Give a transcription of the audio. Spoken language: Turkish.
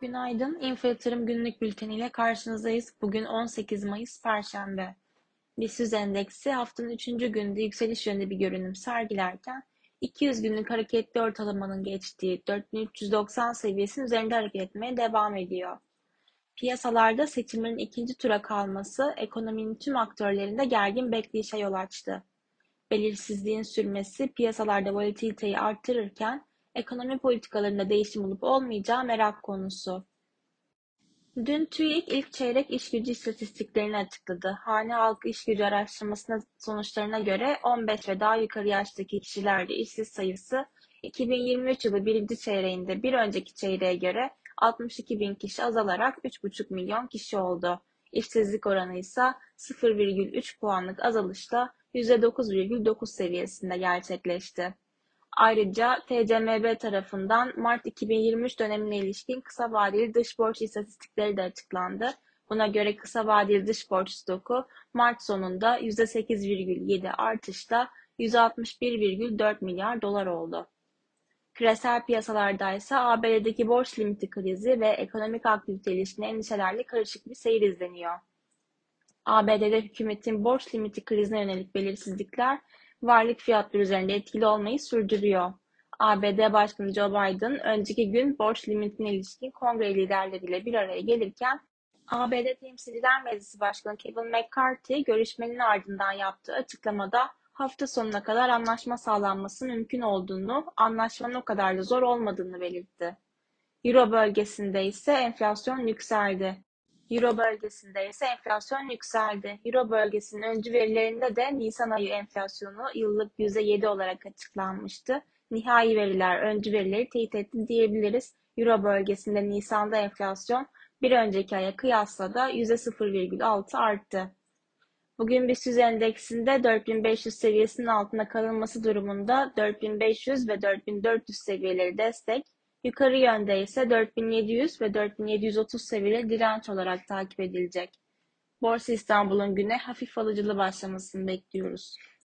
Günaydın. Info Günlük Bülteni ile karşınızdayız. Bugün 18 Mayıs Perşembe. BIST endeksi haftanın 3. günde yükseliş yönünde bir görünüm sergilerken 200 günlük hareketli ortalamanın geçtiği 4390 seviyesinin üzerinde hareket etmeye devam ediyor. Piyasalarda seçimlerin ikinci tura kalması ekonominin tüm aktörlerinde gergin bekleyişe yol açtı. Belirsizliğin sürmesi piyasalarda volatiliteyi arttırırken ekonomi politikalarında değişim olup olmayacağı merak konusu. Dün TÜİK ilk çeyrek işgücü istatistiklerini açıkladı. Hane halkı işgücü araştırmasının sonuçlarına göre 15 ve daha yukarı yaştaki kişilerde işsiz sayısı 2023 yılı birinci çeyreğinde bir önceki çeyreğe göre 62 bin kişi azalarak 3,5 milyon kişi oldu. İşsizlik oranı ise 0,3 puanlık azalışla %9,9 seviyesinde gerçekleşti. Ayrıca TCMB tarafından Mart 2023 dönemine ilişkin kısa vadeli dış borç istatistikleri de açıklandı. Buna göre kısa vadeli dış borç stoku Mart sonunda %8,7 artışla 161,4 milyar dolar oldu. Küresel piyasalarda ise ABD'deki borç limiti krizi ve ekonomik aktivite ilişkin endişelerle karışık bir seyir izleniyor. ABD'de hükümetin borç limiti krizine yönelik belirsizlikler varlık fiyatları üzerinde etkili olmayı sürdürüyor. ABD Başkanı Joe Biden önceki gün borç limitine ilişkin kongre liderleriyle bir araya gelirken ABD Temsilciler Meclisi Başkanı Kevin McCarthy görüşmenin ardından yaptığı açıklamada hafta sonuna kadar anlaşma sağlanması mümkün olduğunu, anlaşmanın o kadar da zor olmadığını belirtti. Euro bölgesinde ise enflasyon yükseldi. Euro bölgesinde ise enflasyon yükseldi. Euro bölgesinin öncü verilerinde de Nisan ayı enflasyonu yıllık %7 olarak açıklanmıştı. Nihai veriler öncü verileri teyit etti diyebiliriz. Euro bölgesinde Nisan'da enflasyon bir önceki aya kıyasla da %0,6 arttı. Bugün BIST endeksinde 4500 seviyesinin altında kalınması durumunda 4500 ve 4400 seviyeleri destek, Yukarı yönde ise 4700 ve 4730 seviyeleri direnç olarak takip edilecek. Borsa İstanbul'un güne hafif alıcılı başlamasını bekliyoruz.